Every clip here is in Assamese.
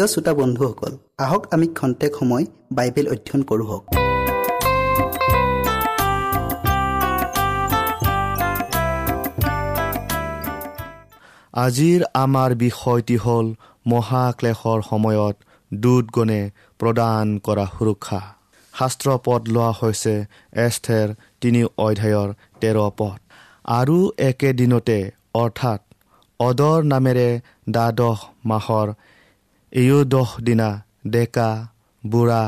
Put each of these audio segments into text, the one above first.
প্ৰিয় শ্ৰোতা বন্ধুসকল আহক আমি খন্তেক সময় বাইবেল অধ্যয়ন কৰোঁ হওক। আজিৰ আমাৰ বিষয়টি হ'ল মহাক্লেশৰ সময়ত দুধগণে প্ৰদান কৰা সুৰক্ষা। শাস্ত্ৰ পদ লোৱা হৈছে এষ্ঠেৰ তিনি অধ্যায়ৰ তেৰ পদ। আৰু একেদিনতে অৰ্থাৎ অদৰ নামেৰে দ্বাদশ মাহৰ এয়োদহ দিনা ডেকা বুঢ়া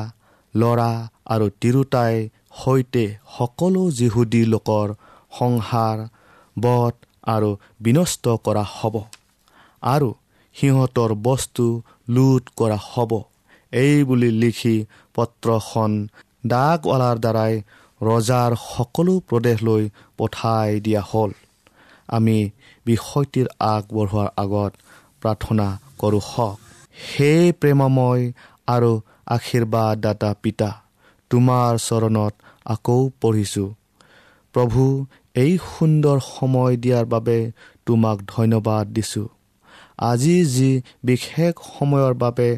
ল'ৰা আৰু তিৰোতাই সৈতে সকলো যিহুদী লোকৰ সংসাৰ বধ আৰু বিনষ্ট কৰা হ'ব। আৰু সিহঁতৰ বস্তু লুট কৰা হ'ব। এই বুলি লিখি পত্ৰখন ডাকৱালাৰ দ্বাৰাই ৰজাৰ সকলো প্ৰদেশলৈ পঠাই দিয়া হ'ল। আমি বিষয়টিৰ আগবঢ়োৱাৰ আগত প্ৰাৰ্থনা কৰোঁ হওক। সেই প্ৰেমময় আৰু আশীৰ্বাদদাতা পিতা তোমাৰ চৰণত আকৌ পঢ়িছোঁ। প্ৰভু এই সুন্দৰ সময় দিয়াৰ বাবে তোমাক ধন্যবাদ দিছোঁ। আজি যি বিশেষ সময়ৰ বাবে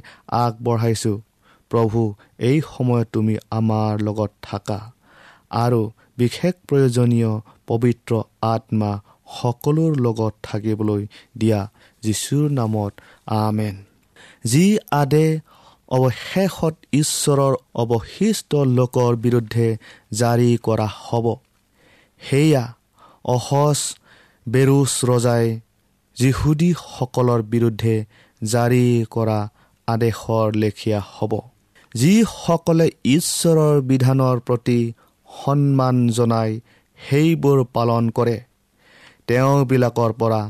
আগবঢ়াইছোঁ প্ৰভু এই সময়ত তুমি আমাৰ লগত থাকা আৰু বিশেষ প্ৰয়োজনীয় পবিত্ৰ আত্মা সকলোৰ লগত থাকিবলৈ দিয়া যীশুৰ নামত আমেন। যি আদে অৱশেষত ঈশ্বৰৰ অৱশিষ্ট লোকৰ বিৰুদ্ধে জাৰি কৰা হ'ব। সেয়া অসজ বেৰুচ ৰজাই যিহুদীসকলৰ বিৰুদ্ধে জাৰি কৰা আদেশৰ লেখীয়া হ'ব। যিসকলে ঈশ্বৰৰ বিধানৰ প্ৰতি সন্মান জনাই সেইবোৰ পালন কৰে তেওঁবিলাকৰ পৰা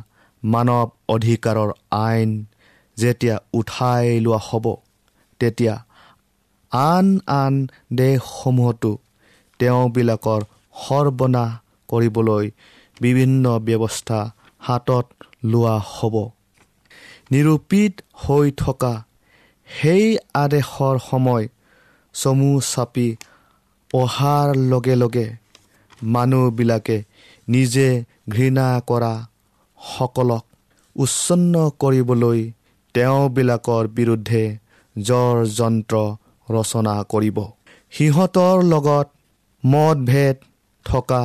মানৱ অধিকাৰৰ আইন যেতিয়া উঠাই লোৱা হ'ব তেতিয়া আন আন দেশসমূহতো তেওঁবিলাকৰ সৰ্বনাশ কৰিবলৈ বিভিন্ন ব্যৱস্থা হাতত লোৱা হ'ব। নিৰূপিত হৈ থকা সেই আদেশৰ সময় চমু চাপি অহাৰ লগে লগে মানুহবিলাকে নিজে ঘৃণা কৰা সকলক উচ্ছন্ন কৰিবলৈ তেওঁবিলাকৰ বিৰুদ্ধে জ্বৰ যন্ত্ৰ ৰচনা কৰিব। সিহঁতৰ লগত মতভেদ থকা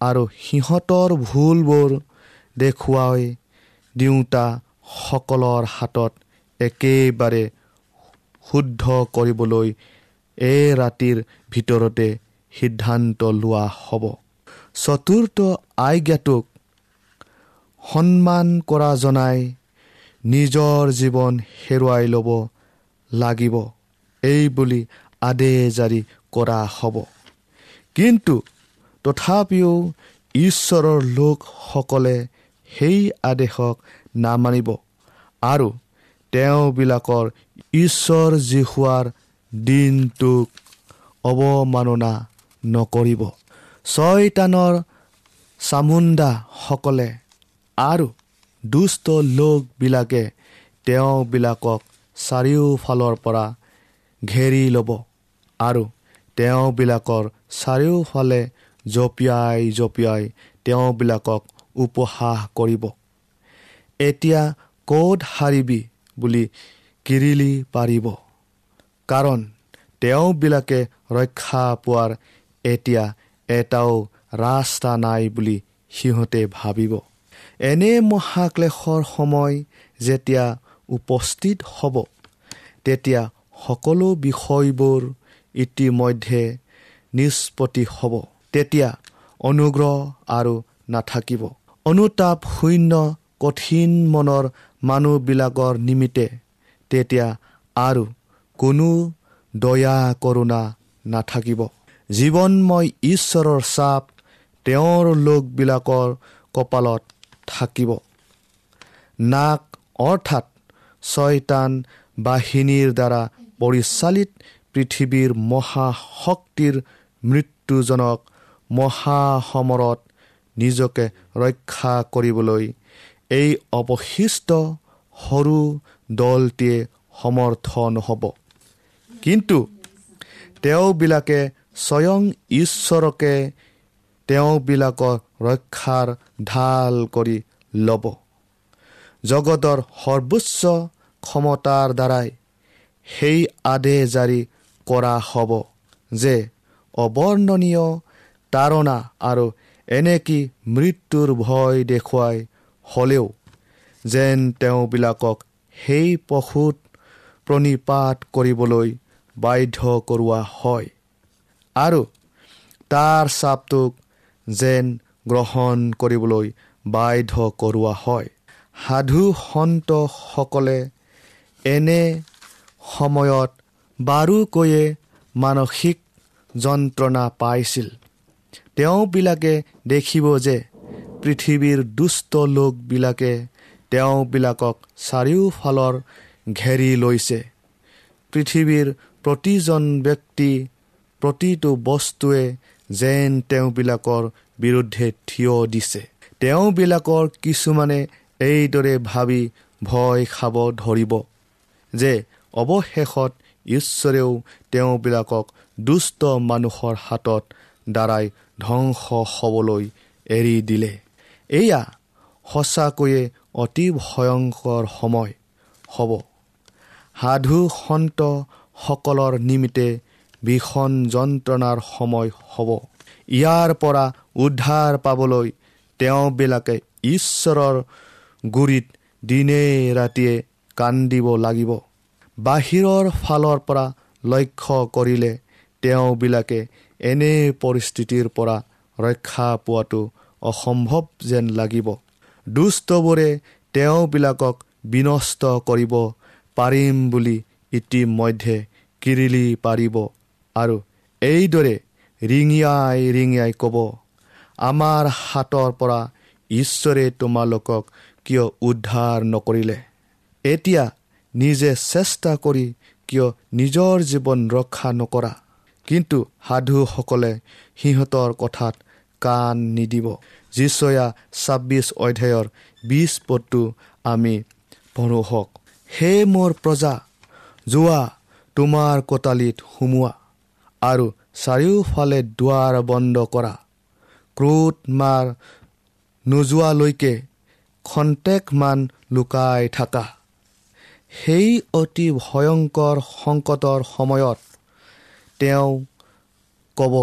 আৰু সিহঁতৰ ভুলবোৰ দেখুৱাই দিওঁতাসকলৰ হাতত একেবাৰে শুদ্ধ কৰিবলৈ এই ৰাতিৰ ভিতৰতে সিদ্ধান্ত লোৱা হ'ব। চতুৰ্থ আজ্ঞাটোক সন্মান কৰা জনাই নিজৰ জীৱন হেৰুৱাই ল'ব লাগিব। এই বুলি আদেশ জাৰি কৰা হ'ব। কিন্তু তথাপিও ঈশ্বৰৰ লোকসকলে সেই আদেশক নামানিব আৰু তেওঁবিলাকৰ ঈশ্বৰ জীশুৱাৰ দিনটোক অৱমাননা নকৰিব। ছয়তানৰ চামুণ্ডাসকলে আৰু দুষ্ট লোকবিলাকে তেওঁবিলাকক চাৰিওফালৰ পৰা ঘেৰি ল'ব আৰু তেওঁবিলাকৰ চাৰিওফালে জঁপিয়াই জঁপিয়াই তেওঁবিলাকক উপহাস কৰিব। এতিয়া ক'ত হাৰিবি বুলি কিৰিলি পাৰিব? কাৰণ তেওঁবিলাকে ৰক্ষা পোৱাৰ এতিয়া এটাও ৰাস্তা নাই বুলি সিহঁতে ভাবিব। এনে মহাক্লেশৰ সময় যেতিয়া উপস্থিত হ'ব তেতিয়া সকলো বিষয়বোৰ ইতিমধ্যে নিষ্পত্তি হ'ব। তেতিয়া অনুগ্ৰহ আৰু নাথাকিব। অনুতাপ শূন্য কঠিন মনৰ মানুহবিলাকৰ নিমিত্তে তেতিয়া আৰু কোনো দয়া কৰোণা নাথাকিব। জীৱনময় ঈশ্বৰৰ চাপ তেওঁৰ লোকবিলাকৰ কপালত থাকিব। নাক অৰ্থাৎ ছয়তান বাহিনীৰ দ্বাৰা পৰিচালিত পৃথিৱীৰ মহাশক্তিৰ মৃত্যুজনক মহাসমৰত নিজকে ৰক্ষা কৰিবলৈ এই অৱশিষ্ট সৰু দলটিয়ে সমৰ্থন হ'ব। কিন্তু তেওঁবিলাকে স্বয়ং ঈশ্বৰকে তেওঁবিলাকৰ ৰক্ষাৰ ঢাল কৰি ল'ব। জগতৰ সৰ্বোচ্চ ক্ষমতাৰ দ্বাৰাই সেই আদেশ জাৰি কৰা হ'ব যে অবৰ্ণনীয় তাৰণা আৰু এনেকি মৃত্যুৰ ভয় দেখুৱাই হ'লেও যেন তেওঁবিলাকক সেই পশুত প্ৰণিপাত কৰিবলৈ বাধ্য কৰোৱা হয়। আৰু তাৰ চাপটোক যেন গ্ৰহণ কৰিবলৈ বাধ্য কৰোৱা হয়। সাধু সন্তসকলে এনে সময়ত বাৰুকৈয়ে মানসিক যন্ত্ৰণা পাইছিল। তেওঁবিলাকে দেখিব যে পৃথিৱীৰ দুষ্ট লোকবিলাকে তেওঁবিলাকক চাৰিওফালৰ ঘেৰি লৈছে। পৃথিৱীৰ প্ৰতিজন ব্যক্তি প্ৰতিটো বস্তুৱে যেন তেওঁবিলাকৰ বিৰুদ্ধে থিয় দিছে। তেওঁবিলাকৰ কিছুমানে এইদৰে ভাবি ভয় খাব ধৰিব যে অৱশেষত ঈশ্বৰেও তেওঁবিলাকক দুষ্ট মানুহৰ হাতত দ্বাৰাই ধ্বংস হ'বলৈ এৰি দিলে। এয়া সঁচাকৈয়ে অতি ভয়ংকৰ সময় হ'ব। সাধু সন্তসকলৰ নিমিত্তে ভীষণ যন্ত্ৰণাৰ সময় হ'ব। ইয়াৰ পৰা উদ্ধাৰ পাবলৈ তেওঁবিলাকে ঈশ্বৰৰ গুৰিত দিনে ৰাতিয়ে কান্দিব লাগিব। বাহিৰৰ ফালৰ পৰা লক্ষ্য কৰিলে তেওঁবিলাকে এনে পৰিস্থিতিৰ পৰা ৰক্ষা পোৱাটো অসম্ভৱ যেন লাগিব। দুষ্টবোৰে তেওঁবিলাকক বিনষ্ট কৰিব পাৰিম বুলি ইতিমধ্যে কিৰিলি পাৰিব। আৰু এইদৰে ৰিঙিয়াই ৰিঙিয়াই ক'ব আমাৰ হাতৰ পৰা ঈশ্বৰে তোমালোকক কিয় উদ্ধাৰ নকৰিলে? এতিয়া নিজে চেষ্টা কৰি কিয় নিজৰ জীৱন ৰক্ষা নকৰা? কিন্তু সাধুসকলে সিহঁতৰ কথাত কাণ নিদিব। যিচয়া ছাব্বিছ অধ্যায়ৰ বিছ পদটো আমি পঢ়ো হওক হে মোৰ প্ৰজা যোৱা তোমাৰ কোটালিত সোমোৱা। আৰু চাৰিওফালে দুৱাৰ বন্ধ কৰা। ক্ৰোধ মাৰ নোযোৱালৈকে খন্তেকমান লুকাই থাকা। সেই অতি ভয়ংকৰ সংকটৰ সময়ত তেওঁ ক'ব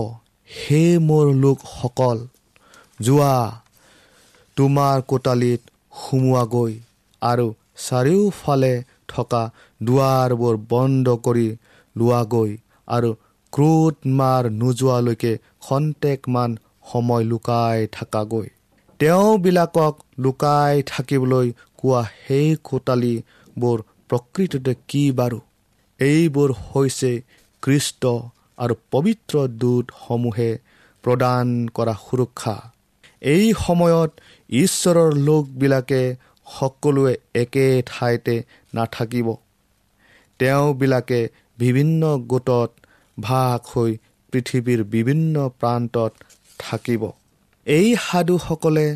হে মোৰ লোকসকল যোৱা তোমাৰ কোটালিত সোমোৱাগৈ আৰু চাৰিওফালে থকা দুৱাৰবোৰ বন্ধ কৰি লোৱাগৈ আৰু ক্ৰোধ মাৰ নোযোৱালৈকে খন্তেকমান সময় লুকাই থাকাগৈ। তেওঁবিলাকক লুকাই থাকিবলৈ কোৱা সেই কোটালিবোৰ প্ৰকৃততে কি বাৰু? এইবোৰ হৈছে কৃষ্ট আৰু পবিত্ৰ দূতসমূহে প্ৰদান কৰা সুৰক্ষা। এই সময়ত ঈশ্বৰৰ লোকবিলাকে সকলোৱে একে ঠাইতে নাথাকিব। তেওঁবিলাকে বিভিন্ন গোটত ভাগ হৈ পৃথিৱীৰ বিভিন্ন প্ৰান্তত থাকিব। এই সাধুসকলে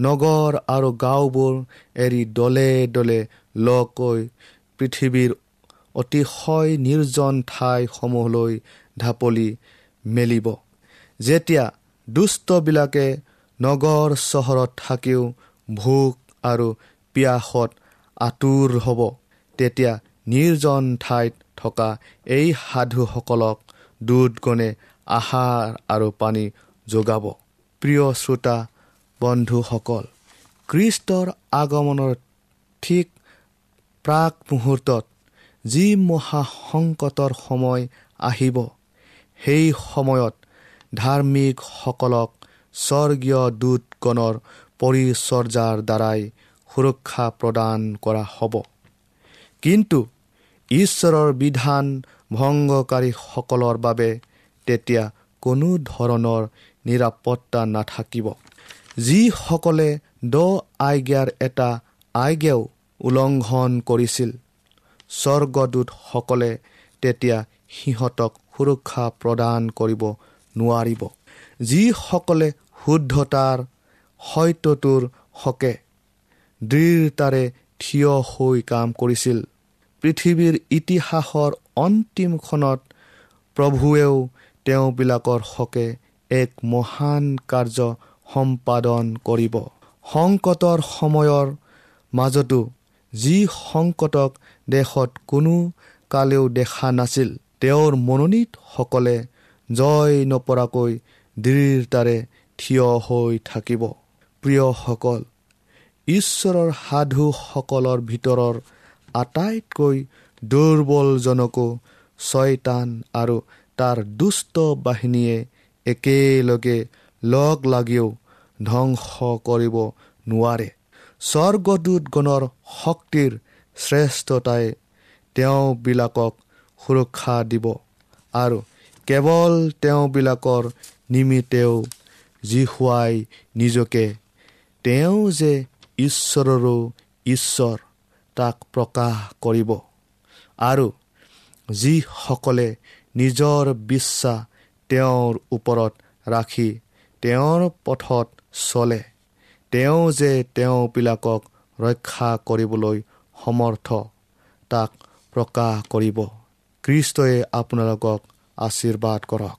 নগৰ আৰু গাঁওবোৰ এৰি দলে দলে হৈ পৃথিৱীৰ অতিশয় নিৰ্জন ঠাইসমূহলৈ ঢাপলি মেলিব। যেতিয়া দুষ্টবিলাকে নগৰ চহৰত থাকিও ভোক আৰু পিয়াসত আঁতোৰ হ'ব তেতিয়া নিৰ্জন ঠাইত থকা এই সাধুসকলক দুধগণে আহাৰ আৰু পানী যোগাব। প্ৰিয় শ্ৰোতা বন্ধুসকল কৃষ্টৰ আগমনৰ ঠিক প্ৰাক মুহূৰ্তত যি মহা সংকটৰ সময় আহিব সেই সময়ত ধাৰ্মিকসকলক স্বৰ্গীয় দূতগণৰ পৰিচৰ্যাৰ দ্বাৰাই সুৰক্ষা প্ৰদান কৰা হ'ব। কিন্তু ঈশ্বৰৰ বিধান ভংগকাৰীসকলৰ বাবে তেতিয়া কোনো ধৰণৰ নিৰাপত্তা নাথাকিব। যিসকলে দ আজ্ঞাৰ এটা আজ্ঞাও উলংঘন কৰিছিল স্বৰ্গদূতসকলে তেতিয়া সিহঁতক সুৰক্ষা প্ৰদান কৰিব নোৱাৰিব। যিসকলে শুদ্ধতাৰ সত্যটোৰ হকে দৃঢ়তাৰে থিয় হৈ কাম কৰিছিল পৃথিৱীৰ ইতিহাসৰ অন্তিমখনত প্ৰভুৱেও তেওঁবিলাকৰ হকে এক মহান কাৰ্য সম্পাদন কৰিব। সংকটৰ সময়ৰ মাজতো যি সংকটক দেশত কোনো কালেও দেখা নাছিল তেওঁৰ মনোনীতসকলে জয় নপৰাকৈ দৃঢ়তাৰে থিয় হৈ থাকিব। প্ৰিয়সকল ঈশ্বৰৰ সাধুসকলৰ ভিতৰৰ আটাইতকৈ দুৰ্বলজনকো ছয়তান আৰু তাৰ দুষ্ট বাহিনীয়ে একেলগে লগ লাগিও ধ্বংস কৰিব নোৱাৰে। স্বৰ্গদূতগণৰ শক্তিৰ শ্ৰেষ্ঠতাই তেওঁবিলাকক সুৰক্ষা দিব আৰু কেৱল তেওঁবিলাকৰ নিমিত্তেও জিহুৱাই নিজকে তেওঁ যে ঈশ্বৰৰো ঈশ্বৰ। তাক প্ৰকাশ কৰিব। আৰু যিসকলে নিজৰ বিশ্বাস তেওঁৰ ওপৰত ৰাখি তেওঁৰ পথত চলে তেওঁ যে তেওঁবিলাকক ৰক্ষা কৰিবলৈ সমৰ্থ তাক প্ৰকাশ কৰিব। খ্ৰীষ্টই আপোনালোকক আশীৰ্বাদ কৰক।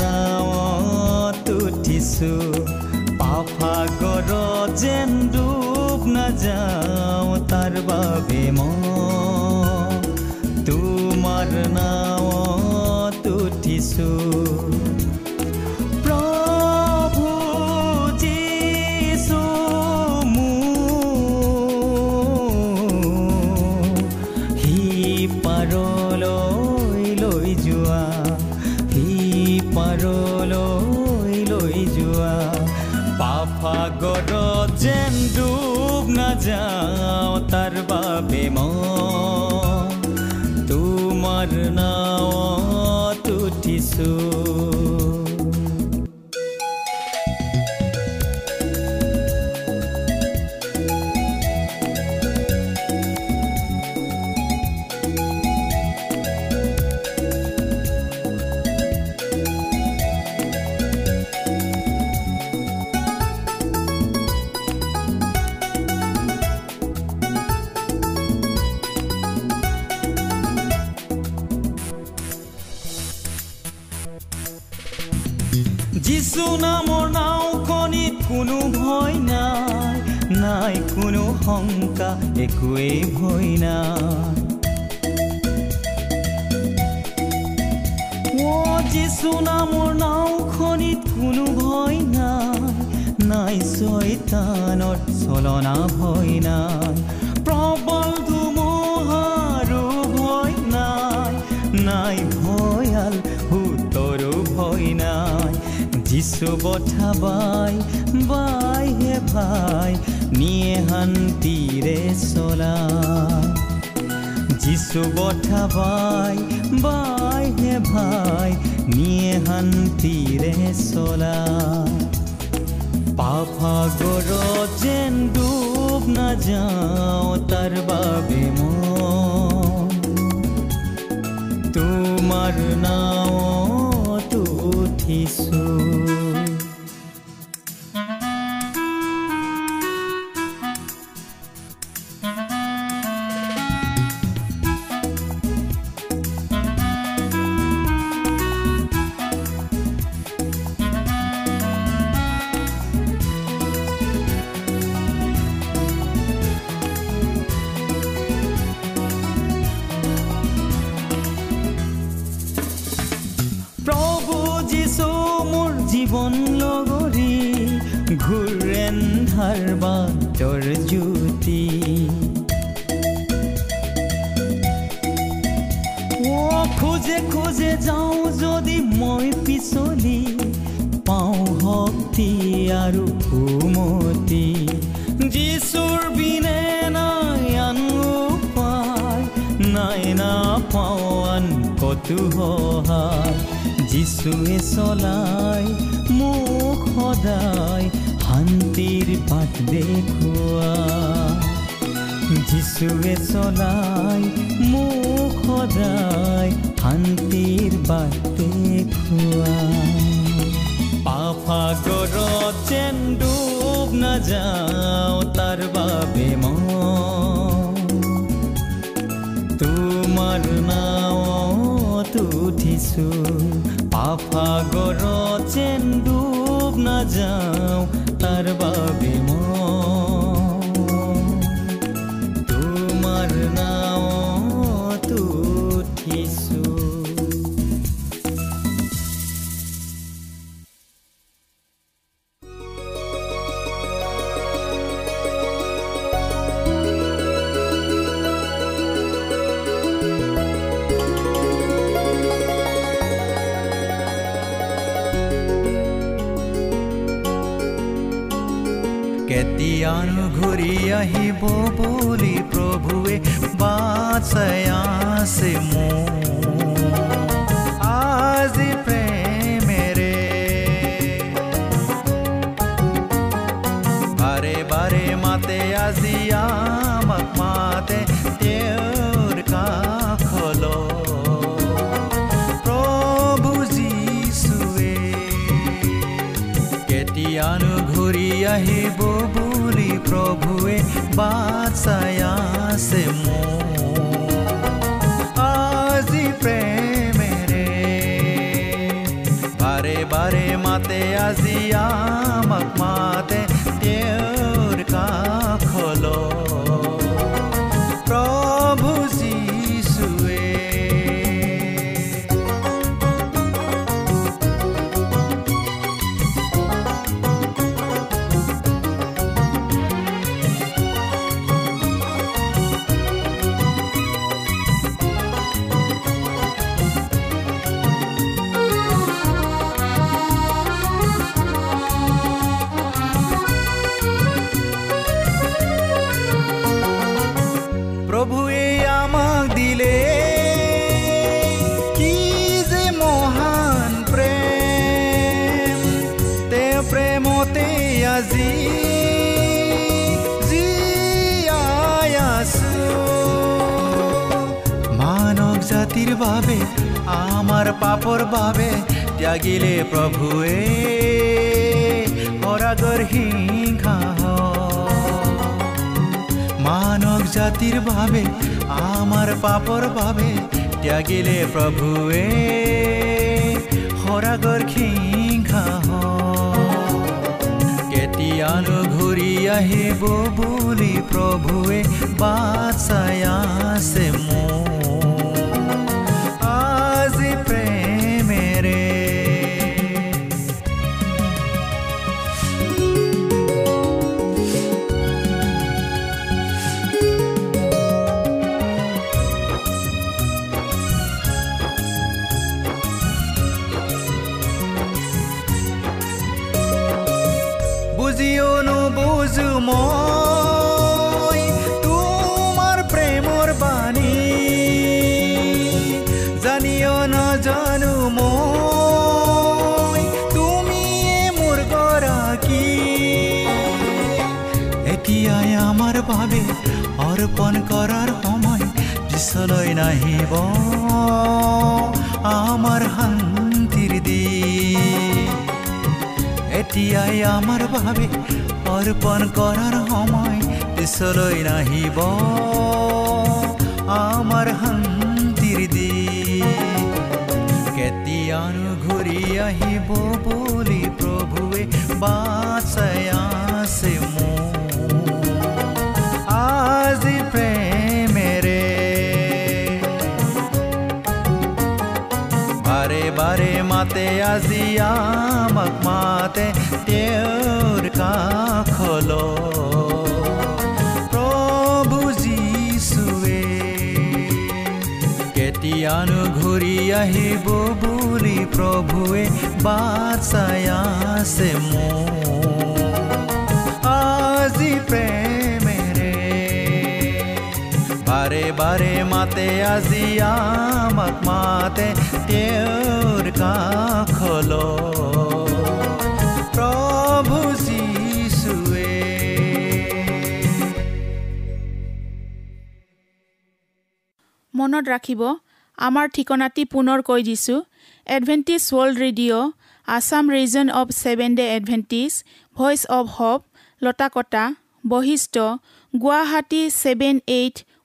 নাৱত উঠিছো পাফাগৰ যেন ডুব নাযাওঁ তাৰ বাবে তোমাৰ নাৱত উঠিছো শংকা একোৱেই ভয় অ যিচু নামৰ নাওখনিত কোনো ভয় নাই নাই ছয়তানৰ চলনা ভয় নাই যিচু বঠা বাই বাই হে ভাই নিয়ে শান্তিৰে চলা যিচু বঠা বাই বাই হে ভাই নিয়ে শান্তিৰে চলা পাফাগৰ যেন ডুব নাযাওঁ তাৰ বাবে মই তোমাৰ নাৱত জীৱন লগৰী ঘূৰেন ধাৰ বাটৰ জ্যোতি। খোজে খোজে যাওঁ যদি মই পিছলি পাওঁ মতি আৰু সুমতি। যিচুৰ বিনে নাই আন উপায় নাই নাপাওঁ আন কতো সহায়। যিচুৱে মোক সদায় শান্তিৰ পাঠ দেখুৱা যিচুৱে চলাই মোক সদায় শান্তিৰ বাট দেখুৱা পাফাগৰত যেন ডুব নাযাওঁ তাৰ বাবে মই তোমাৰ নাৱত উঠিছো পাফাগৰত যেন ডুব নাযাওঁ তাৰ বাবে জাতিৰ বাবে আমাৰ পাপৰ বাবে ত্যাগিলে প্ৰভুৱে। পৰাগৰ সিংহা। মানৱ জাতিৰ বাবে আমাৰ পাপৰ বাবে ত্যাগিলে প্ৰভুৱে। সৰাগৰ সিংহা। কেতিয়ানো ঘূৰি আহিব বুলি প্ৰভুৱে বাট চাই আছে মোক পিছলৈ নাহিব। আমাৰ শান্তিৰ দিন। এতিয়াই আমাৰ বাবে অৰ্পণ কৰাৰ সময় পিছলৈ নাহিব। আমাৰ শান্তিৰ দিন। কেতিয়ানো ঘূৰি আহিব বুলি প্ৰভুৱে বাচাই আছে মাতে আজি আমাক মাতে তেওঁৰ কাষলৈ প্ৰভু যীশুৱে কেতিয়ানো ঘূৰি আহিব বুলি প্ৰভুৱে বাট চাই আছে আজি প্ৰেমেৰে বাৰে বাৰে মাতে আজি আমাক মাতে তেওঁৰ কাষলৈ মনত ৰাখিব আমাৰ ঠিকনাটি পুনৰ কৈ দিছোঁ Adventist world radio' Assam region of seven day Adventist voice of hope Latakata Basistha Guwahati seven eight